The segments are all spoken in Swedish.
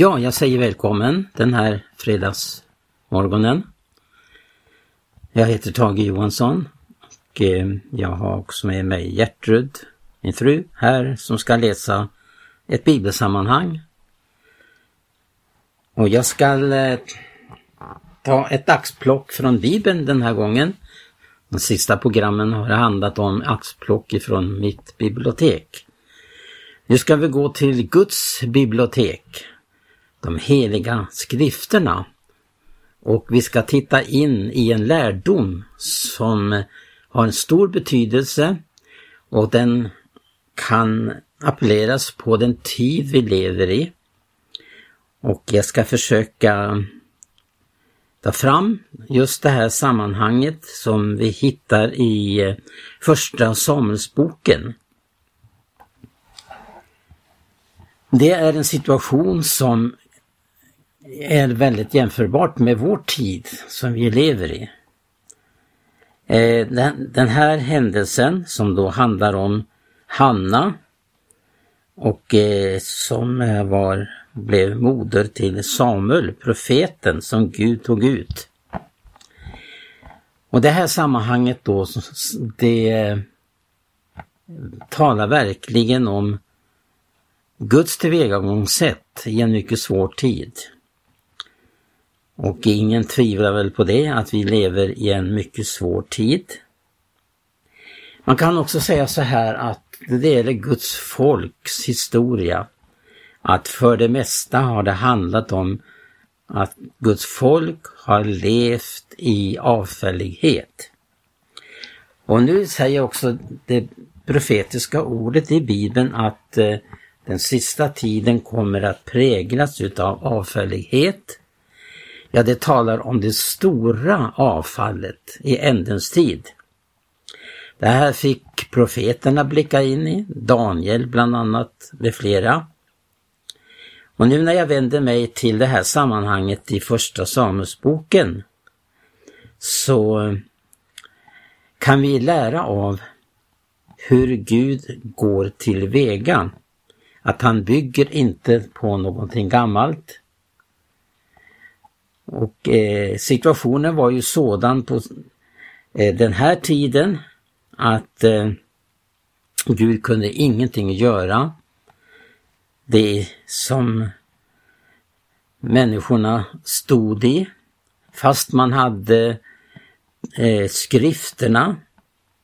Ja, jag säger välkommen den här fredagsmorgonen. Jag heter Tage Johansson och eh, jag har också med mig Gertrud, min fru, här som ska läsa ett bibelsammanhang. Och jag ska eh, ta ett axplock från Bibeln den här gången. De sista programmen har handlat om axplock ifrån mitt bibliotek. Nu ska vi gå till Guds bibliotek, de heliga skrifterna. Och vi ska titta in i en lärdom som har en stor betydelse och den kan appelleras på den tid vi lever i. Och jag ska försöka ta fram just det här sammanhanget som vi hittar i eh, Första Samuelsboken. Det är en situation som är väldigt jämförbart med vår tid som vi lever i. Eh, den här händelsen som då handlar om Hanna och eh, som eh, var blev moder till Samuel, profeten som Gud tog ut. Och det här sammanhanget då, det talar verkligen om Guds tillvägagångssätt i en mycket svår tid. Och ingen tvivlar väl på det, att vi lever i en mycket svår tid. Man kan också säga så här att det gäller Guds folks historia att för det mesta har det handlat om att Guds folk har levt i avfällighet. Och nu säger också det profetiska ordet i Bibeln att eh, den sista tiden kommer att präglas utav avfällighet. Ja, det talar om det stora avfallet i ändens tid. Det här fick profeterna blicka in i, Daniel bland annat med flera. Och nu när jag vänder mig till det här sammanhanget i första Samuelsboken så kan vi lära av hur Gud går till väga. Att han bygger inte på någonting gammalt. Och eh, situationen var ju sådan på eh, den här tiden att eh, Gud kunde ingenting göra det som människorna stod i. Fast man hade eh, skrifterna,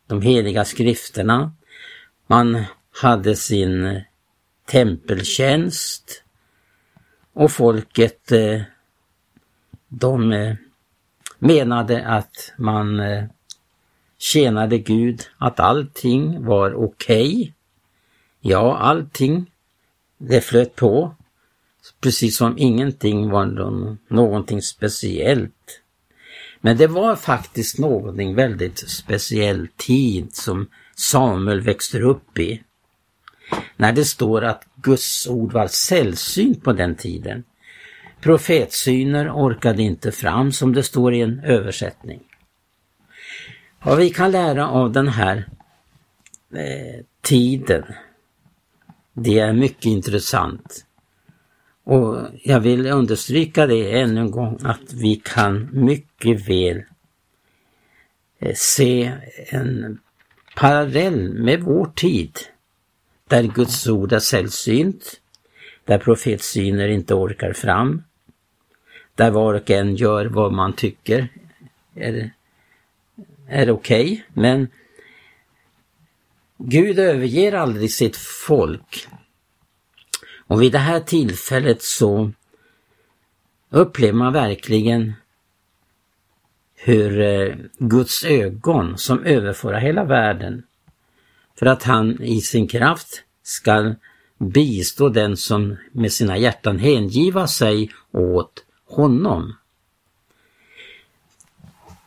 de heliga skrifterna. Man hade sin tempeltjänst och folket eh, de eh, menade att man eh, tjänade Gud, att allting var okej. Okay. Ja, allting det flöt på. Precis som ingenting var någonting speciellt. Men det var faktiskt någonting väldigt speciell tid som Samuel växte upp i. När det står att Guds ord var sällsynt på den tiden. Profetsyner orkade inte fram som det står i en översättning. Vad vi kan lära av den här eh, tiden det är mycket intressant. Och jag vill understryka det ännu en gång att vi kan mycket väl eh, se en parallell med vår tid. Där Guds ord är sällsynt, där profetsyner inte orkar fram, där var och en gör vad man tycker är, är okej, okay, men Gud överger aldrig sitt folk. Och vid det här tillfället så upplever man verkligen hur eh, Guds ögon som överför hela världen. För att han i sin kraft skall bistå den som med sina hjärtan hängiva sig åt honom.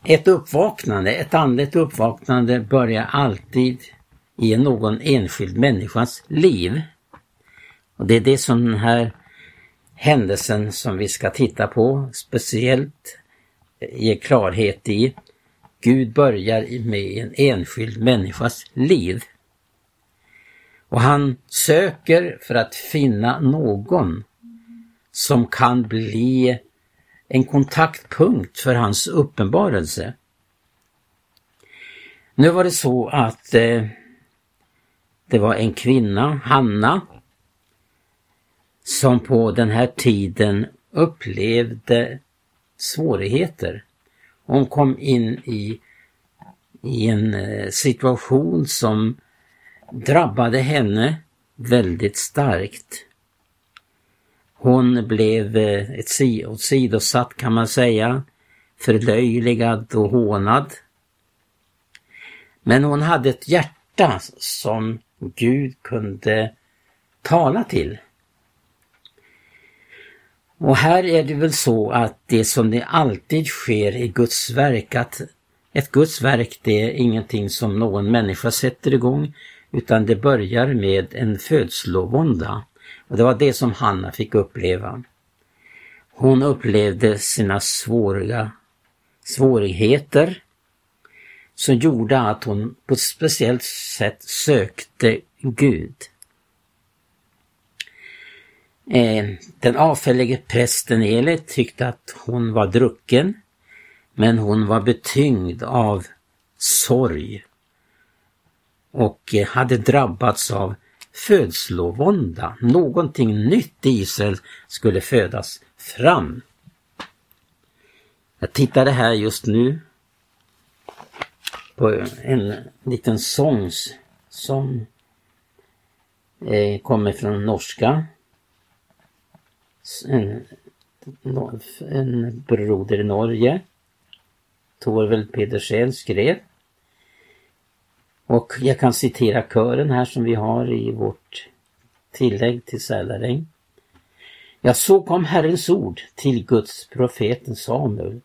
Ett uppvaknande, ett andligt uppvaknande börjar alltid i någon enskild människas liv. Och det är det som den här händelsen som vi ska titta på speciellt ger klarhet i. Gud börjar med en enskild människas liv. Och han söker för att finna någon som kan bli en kontaktpunkt för hans uppenbarelse. Nu var det så att eh, det var en kvinna, Hanna, som på den här tiden upplevde svårigheter. Hon kom in i, i en eh, situation som drabbade henne väldigt starkt. Hon blev eh, ett åsidosatt kan man säga, förlöjligad och hånad. Men hon hade ett hjärta som Gud kunde tala till. Och här är det väl så att det som det alltid sker i Guds verk, att ett Guds verk det är ingenting som någon människa sätter igång utan det börjar med en födslovånda. Och det var det som Hanna fick uppleva. Hon upplevde sina svåriga svårigheter som gjorde att hon på ett speciellt sätt sökte Gud. Eh, den avfällige prästen Eli tyckte att hon var drucken, men hon var betyngd av sorg och eh, hade drabbats av födslovånda. Någonting nytt i Israel skulle födas fram. Jag tittade här just nu på en liten sång som eh, kommer från norska. En, en broder i Norge, Torvald Pedersen, skrev och jag kan citera kören här som vi har i vårt tillägg till Sälaräng. Ja, så kom Herrens ord till Guds profeten Samuel.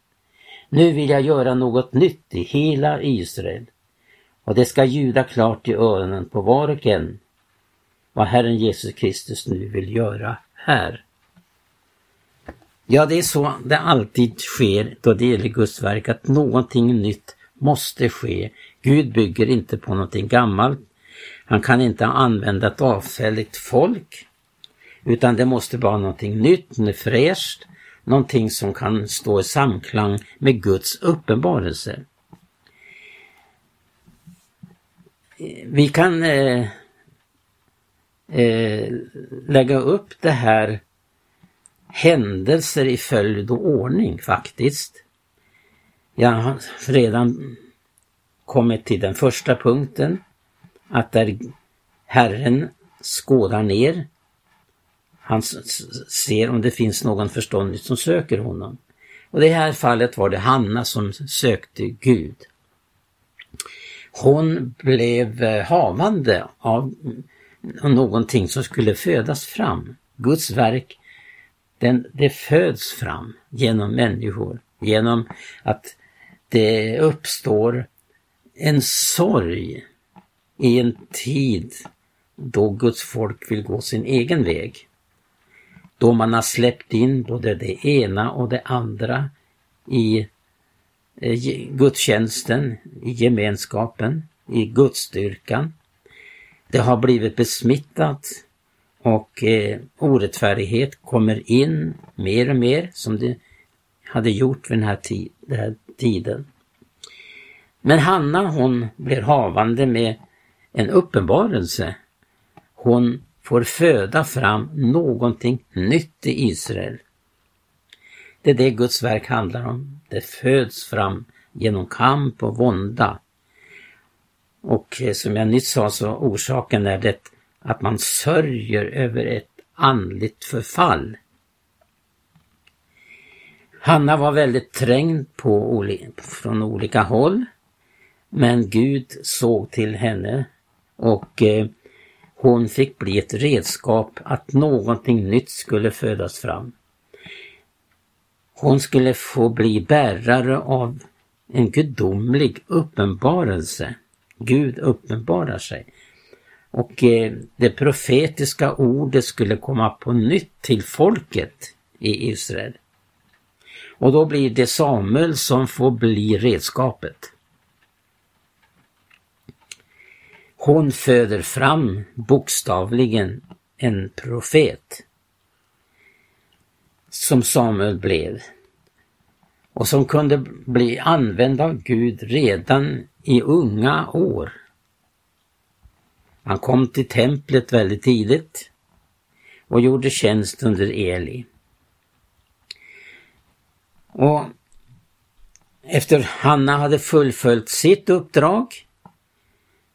Nu vill jag göra något nytt i hela Israel och det ska ljuda klart i öronen på var och en vad Herren Jesus Kristus nu vill göra här. Ja, det är så det alltid sker då det gäller Guds verk, att någonting nytt måste ske Gud bygger inte på någonting gammalt. Han kan inte använda ett avfälligt folk. Utan det måste vara någonting nytt, något fräscht, någonting som kan stå i samklang med Guds uppenbarelse. Vi kan eh, eh, lägga upp det här händelser i följd och ordning faktiskt. Jag har redan kommit till den första punkten, att där Herren skådar ner, han ser om det finns någon förståndig som söker honom. Och i det här fallet var det Hanna som sökte Gud. Hon blev eh, havande av någonting som skulle födas fram. Guds verk, den, det föds fram genom människor, genom att det uppstår en sorg i en tid då Guds folk vill gå sin egen väg. Då man har släppt in både det ena och det andra i eh, gudstjänsten, i gemenskapen, i gudstyrkan. Det har blivit besmittat och eh, orättfärdighet kommer in mer och mer som det hade gjort vid den här, den här tiden. Men Hanna hon blir havande med en uppenbarelse. Hon får föda fram någonting nytt i Israel. Det är det Guds verk handlar om. Det föds fram genom kamp och vånda. Och eh, som jag nyss sa så orsaken är det att man sörjer över ett andligt förfall. Hanna var väldigt trängd på, från olika håll. Men Gud såg till henne och eh, hon fick bli ett redskap att någonting nytt skulle födas fram. Hon skulle få bli bärare av en gudomlig uppenbarelse. Gud uppenbarar sig. Och eh, det profetiska ordet skulle komma på nytt till folket i Israel. Och då blir det Samuel som får bli redskapet. Hon föder fram bokstavligen en profet. som Samuel blev och som kunde bli använd av Gud redan i unga år. Han kom till templet väldigt tidigt och gjorde tjänst under Eli. Och efter Hanna hade fullföljt sitt uppdrag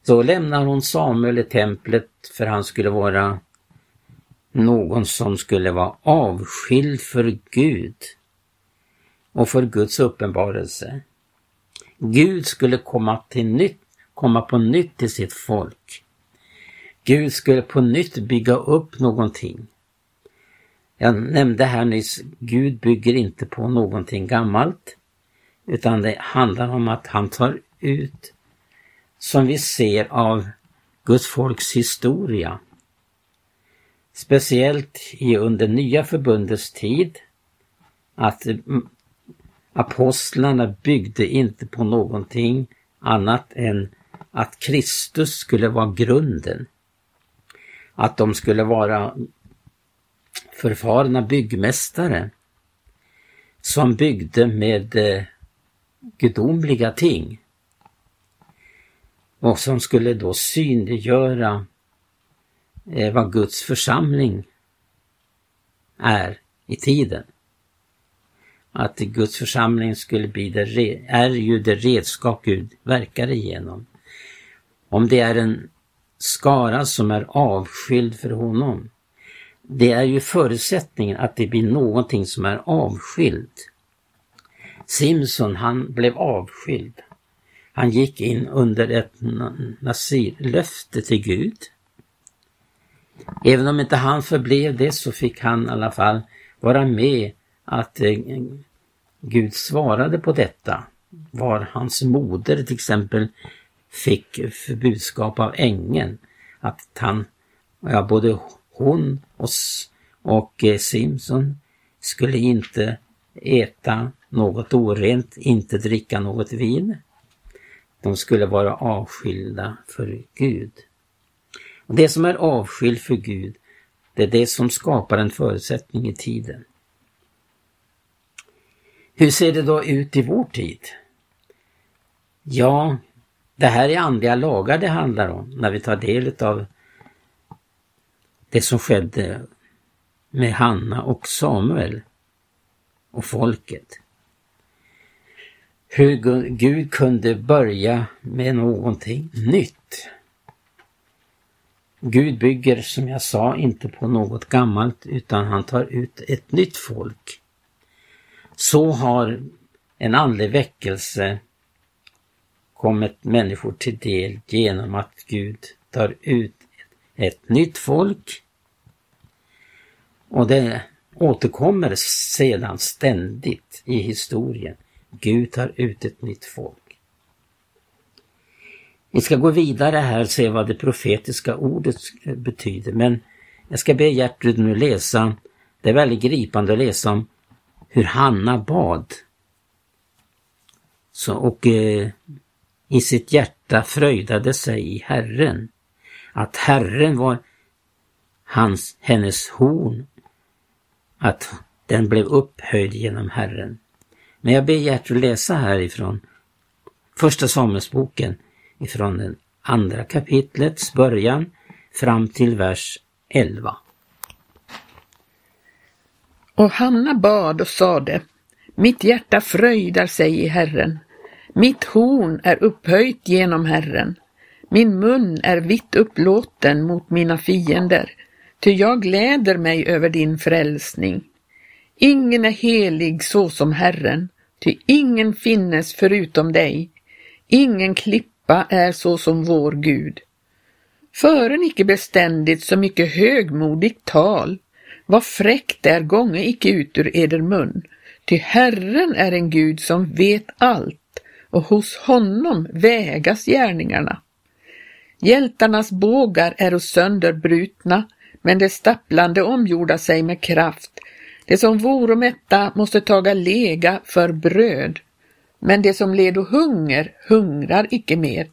så lämnar hon Samuel i templet för han skulle vara någon som skulle vara avskild för Gud och för Guds uppenbarelse. Gud skulle komma, till nytt, komma på nytt till sitt folk. Gud skulle på nytt bygga upp någonting. Jag nämnde här nyss, Gud bygger inte på någonting gammalt, utan det handlar om att han tar ut, som vi ser av Guds folks historia, speciellt i under nya förbundets tid, att apostlarna byggde inte på någonting annat än att Kristus skulle vara grunden. Att de skulle vara förfarna byggmästare som byggde med eh, gudomliga ting och som skulle då synliggöra eh, vad Guds församling är i tiden. Att Guds församling skulle bli det, är ju det redskap Gud verkar igenom. Om det är en skara som är avskild för honom. Det är ju förutsättningen att det blir någonting som är avskilt. Simson han blev avskild. Han gick in under ett nasirlöfte till Gud. Även om inte han förblev det så fick han i alla fall vara med att eh, Gud svarade på detta. Var hans moder till exempel fick budskap av ängeln att han, ja både hon och, och eh, Simson skulle inte äta något orent, inte dricka något vin. De skulle vara avskilda för Gud. Och Det som är avskilt för Gud, det är det som skapar en förutsättning i tiden. Hur ser det då ut i vår tid? Ja, det här är andliga lagar det handlar om när vi tar del av det som skedde med Hanna och Samuel och folket. Hur Gud kunde börja med någonting nytt. Gud bygger, som jag sa, inte på något gammalt utan han tar ut ett nytt folk. Så har en andlig väckelse kommit människor till del genom att Gud tar ut ett nytt folk. Och det återkommer sedan ständigt i historien. Gud tar ut ett nytt folk. Vi ska gå vidare här och se vad det profetiska ordet betyder men jag ska be Gertrud nu läsa, det är väldigt gripande att läsa om hur Hanna bad. Så, och eh, i sitt hjärta fröjdade sig i Herren. Att Herren var hans, hennes horn. Att den blev upphöjd genom Herren. Men jag ber Gertrud läsa härifrån Första Samuelsboken ifrån den andra kapitlets början fram till vers 11. Och Hanna bad och sade, mitt hjärta fröjdar sig i Herren, mitt horn är upphöjt genom Herren, min mun är vitt upplåten mot mina fiender, ty jag gläder mig över din frälsning. Ingen är helig så som Herren, ty ingen finnes förutom dig. Ingen klippa är så som vår Gud. Fören icke beständigt så mycket högmodigt tal, vad fräckt är gånge icke ut ur eder mun, ty Herren är en Gud som vet allt och hos honom vägas gärningarna. Hjältarnas bågar är sönderbrutna, men det stapplande omgjorda sig med kraft. Det som voro mätta måste taga lega för bröd, men det som ledo hunger hungrar icke mer.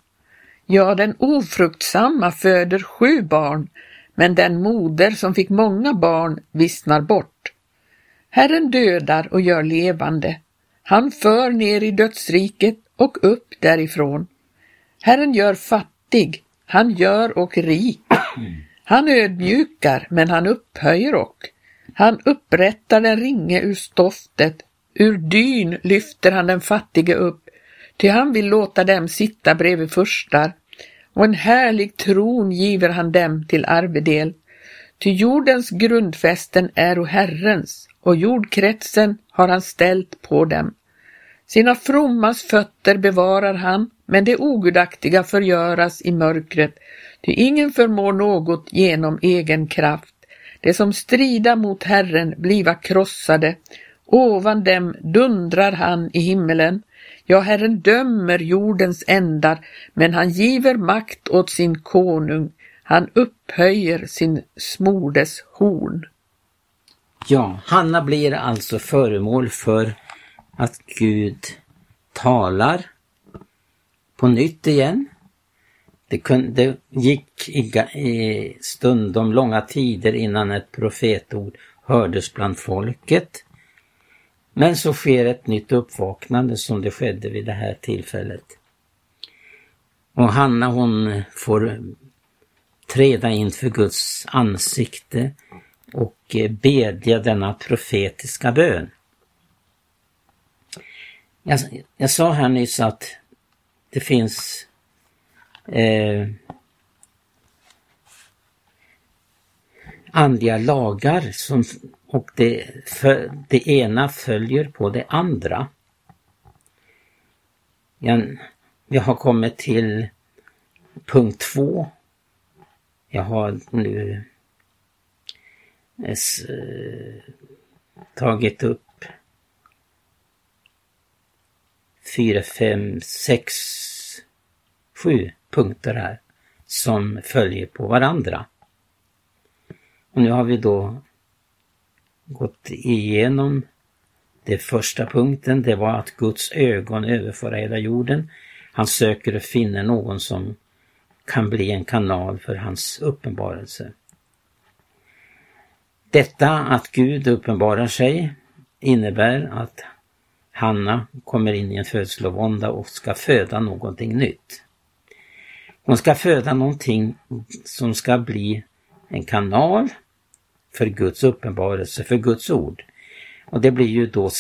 Ja, den ofruktsamma föder sju barn, men den moder som fick många barn vissnar bort. Herren dödar och gör levande. Han för ner i dödsriket och upp därifrån. Herren gör fattig, han gör och rik. Han ödmjukar, men han upphöjer och. Han upprättar den ringe ur stoftet, ur dyn lyfter han den fattige upp, ty han vill låta dem sitta bredvid furstar, och en härlig tron giver han dem till arvedel. Ty jordens grundfästen är och Herrens, och jordkretsen har han ställt på dem. Sina frommas fötter bevarar han, men det ogudaktiga förgöras i mörkret, ty ingen förmår något genom egen kraft. Det som strida mot Herren bliva krossade, ovan dem dundrar han i himmelen. Ja, Herren dömer jordens ändar, men han giver makt åt sin konung. Han upphöjer sin smordes horn. Ja, Hanna blir alltså föremål för att Gud talar på nytt igen. Det, kunde, det gick i, i stundom långa tider innan ett profetord hördes bland folket. Men så sker ett nytt uppvaknande som det skedde vid det här tillfället. Och Hanna hon får träda inför Guds ansikte och eh, bedja denna profetiska bön. Jag, jag sa här nyss att det finns eh, andliga lagar som, och det, för, det ena följer på det andra. Jag, jag har kommit till punkt två. Jag har nu tagit upp fyra, fem, sex, sju punkter här som följer på varandra. Och nu har vi då gått igenom den första punkten, det var att Guds ögon överför hela jorden. Han söker och finner någon som kan bli en kanal för hans uppenbarelse. Detta att Gud uppenbarar sig innebär att Hanna kommer in i en födslovånda och ska föda någonting nytt. Hon ska föda någonting som ska bli en kanal för Guds uppenbarelse, för Guds ord. Och det blir ju då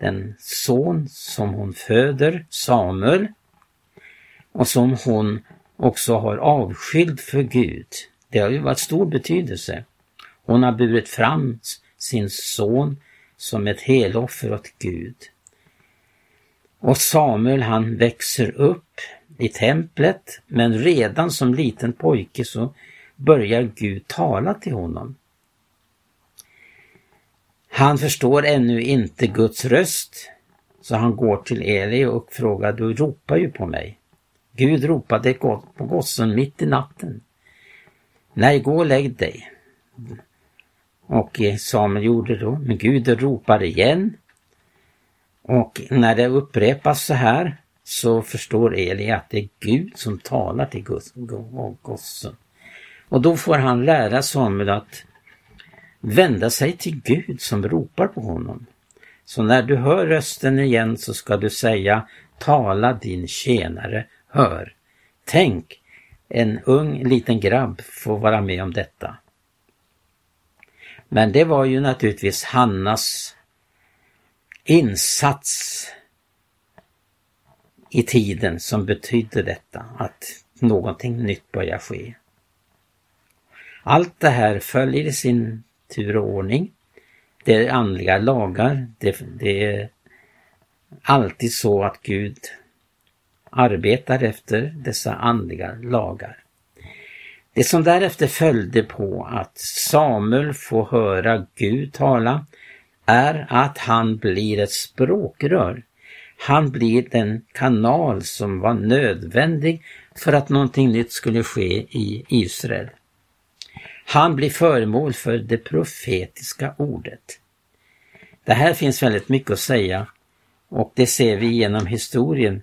den son som hon föder, Samuel, och som hon också har avskild för Gud. Det har ju varit stor betydelse. Hon har burit fram sin son som ett heloffer åt Gud. Och Samuel han växer upp i templet men redan som liten pojke så börjar Gud tala till honom. Han förstår ännu inte Guds röst så han går till Eli och frågar, du ropar ju på mig. Gud ropade på gossen mitt i natten. Nej, gå och lägg dig. Och Samuel gjorde då, men Gud ropar igen och när det upprepas så här så förstår Eli att det är Gud som talar till gossen. Och då får han lära Samuel att vända sig till Gud som ropar på honom. Så när du hör rösten igen så ska du säga Tala din tjänare, hör. Tänk, en ung liten grabb får vara med om detta. Men det var ju naturligtvis Hannas insats i tiden som betydde detta, att någonting nytt börjar ske. Allt det här följer i sin tur och ordning. Det är andliga lagar. Det, det är alltid så att Gud arbetar efter dessa andliga lagar. Det som därefter följde på att Samuel får höra Gud tala är att han blir ett språkrör. Han blir den kanal som var nödvändig för att någonting nytt skulle ske i Israel. Han blir föremål för det profetiska ordet. Det här finns väldigt mycket att säga och det ser vi genom historien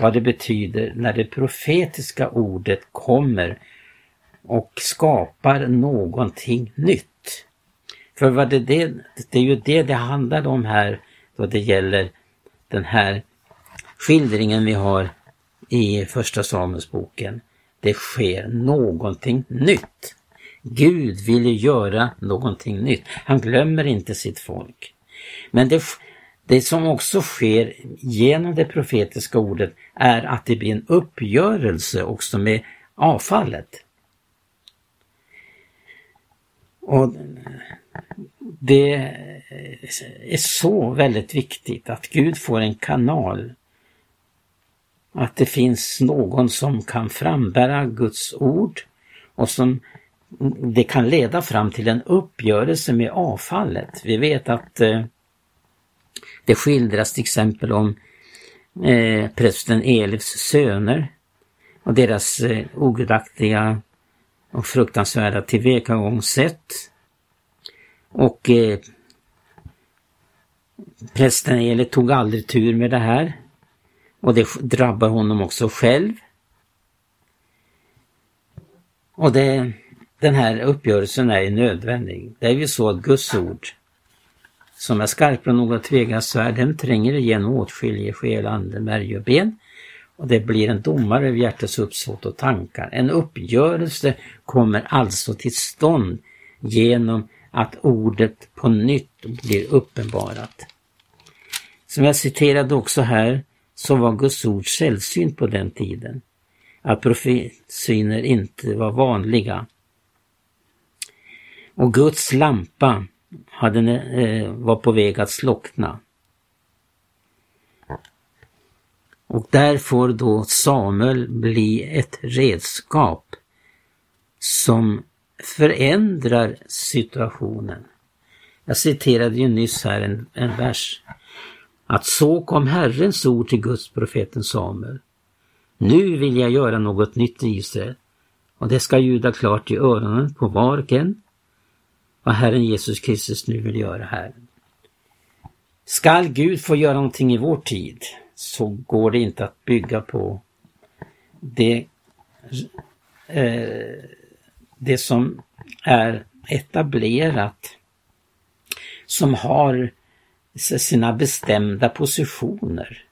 vad det betyder när det profetiska ordet kommer och skapar någonting nytt. För vad det, det, det är ju det det handlar om här då det gäller den här skildringen vi har i Första Samuelsboken. Det sker någonting nytt. Gud vill ju göra någonting nytt. Han glömmer inte sitt folk. Men det, det som också sker genom det profetiska ordet är att det blir en uppgörelse också med avfallet. Och det är så väldigt viktigt att Gud får en kanal. Att det finns någon som kan frambära Guds ord och som det kan leda fram till en uppgörelse med avfallet. Vi vet att eh, det skildras till exempel om eh, prästen Elifs söner och deras eh, ogudaktiga och fruktansvärda tillvägagångssätt. Och eh, prästen eller tog aldrig tur med det här. Och det drabbar honom också själv. Och det, den här uppgörelsen är ju nödvändig. Det är ju så att Guds ord som är skarpare än något tvegat svärd, den tränger igenom åtskilliga själ, ande, märg och ben. Och det blir en domare över hjärtats uppsåt och tankar. En uppgörelse kommer alltså till stånd genom att ordet på nytt blir uppenbarat. Som jag citerade också här så var Guds ord sällsynt på den tiden. Att profetsyner inte var vanliga. Och Guds lampa hade, eh, var på väg att slockna. Och där får då Samuel bli ett redskap som förändrar situationen. Jag citerade ju nyss här en, en vers. Att så kom Herrens ord till Guds profeten Samuel. Nu vill jag göra något nytt i Israel och det ska ljuda klart i öronen på var och en vad Herren Jesus Kristus nu vill göra här. Skall Gud få göra någonting i vår tid så går det inte att bygga på det, eh, det som är etablerat, som har sina bestämda positioner.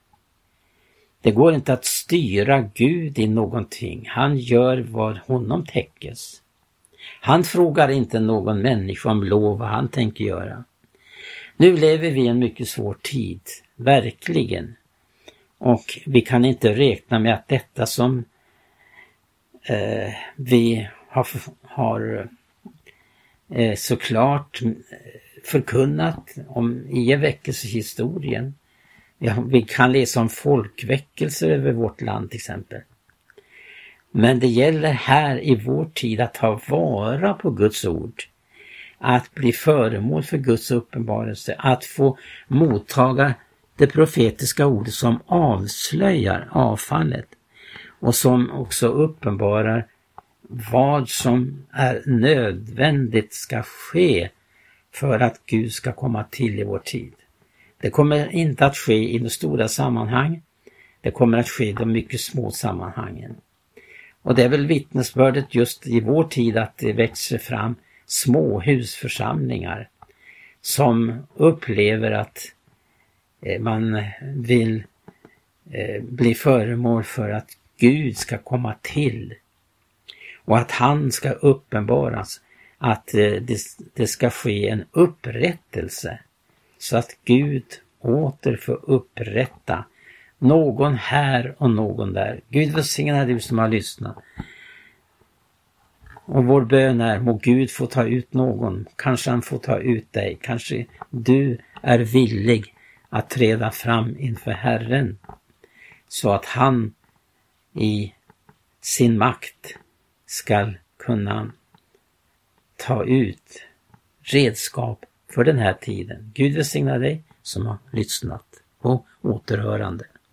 Det går inte att styra Gud i någonting. Han gör vad honom täckes. Han frågar inte någon människa om lov vad han tänker göra. Nu lever vi i en mycket svår tid, verkligen. Och vi kan inte räkna med att detta som eh, vi har, har eh, såklart eh, förkunnat om i väckelsehistorien. Vi kan läsa om folkväckelser över vårt land till exempel. Men det gäller här i vår tid att ta vara på Guds ord. Att bli föremål för Guds uppenbarelse, att få mottaga det profetiska ordet som avslöjar avfallet och som också uppenbarar vad som är nödvändigt ska ske för att Gud ska komma till i vår tid. Det kommer inte att ske i de stora sammanhang. Det kommer att ske i de mycket små sammanhangen. Och det är väl vittnesbördet just i vår tid att det växer fram småhusförsamlingar som upplever att eh, man vill eh, bli föremål för att Gud ska komma till och att han ska uppenbaras, att eh, det, det, ska ske en upprättelse så att Gud åter får upprätta någon här och någon där. Gud välsigna du som har lyssnat. Och vår bön är, må Gud få ta ut någon. Kanske han får ta ut dig. Kanske du är villig att träda fram inför Herren. Så att han i sin makt skall kunna ta ut redskap för den här tiden. Gud välsigna dig som har lyssnat. På återhörande.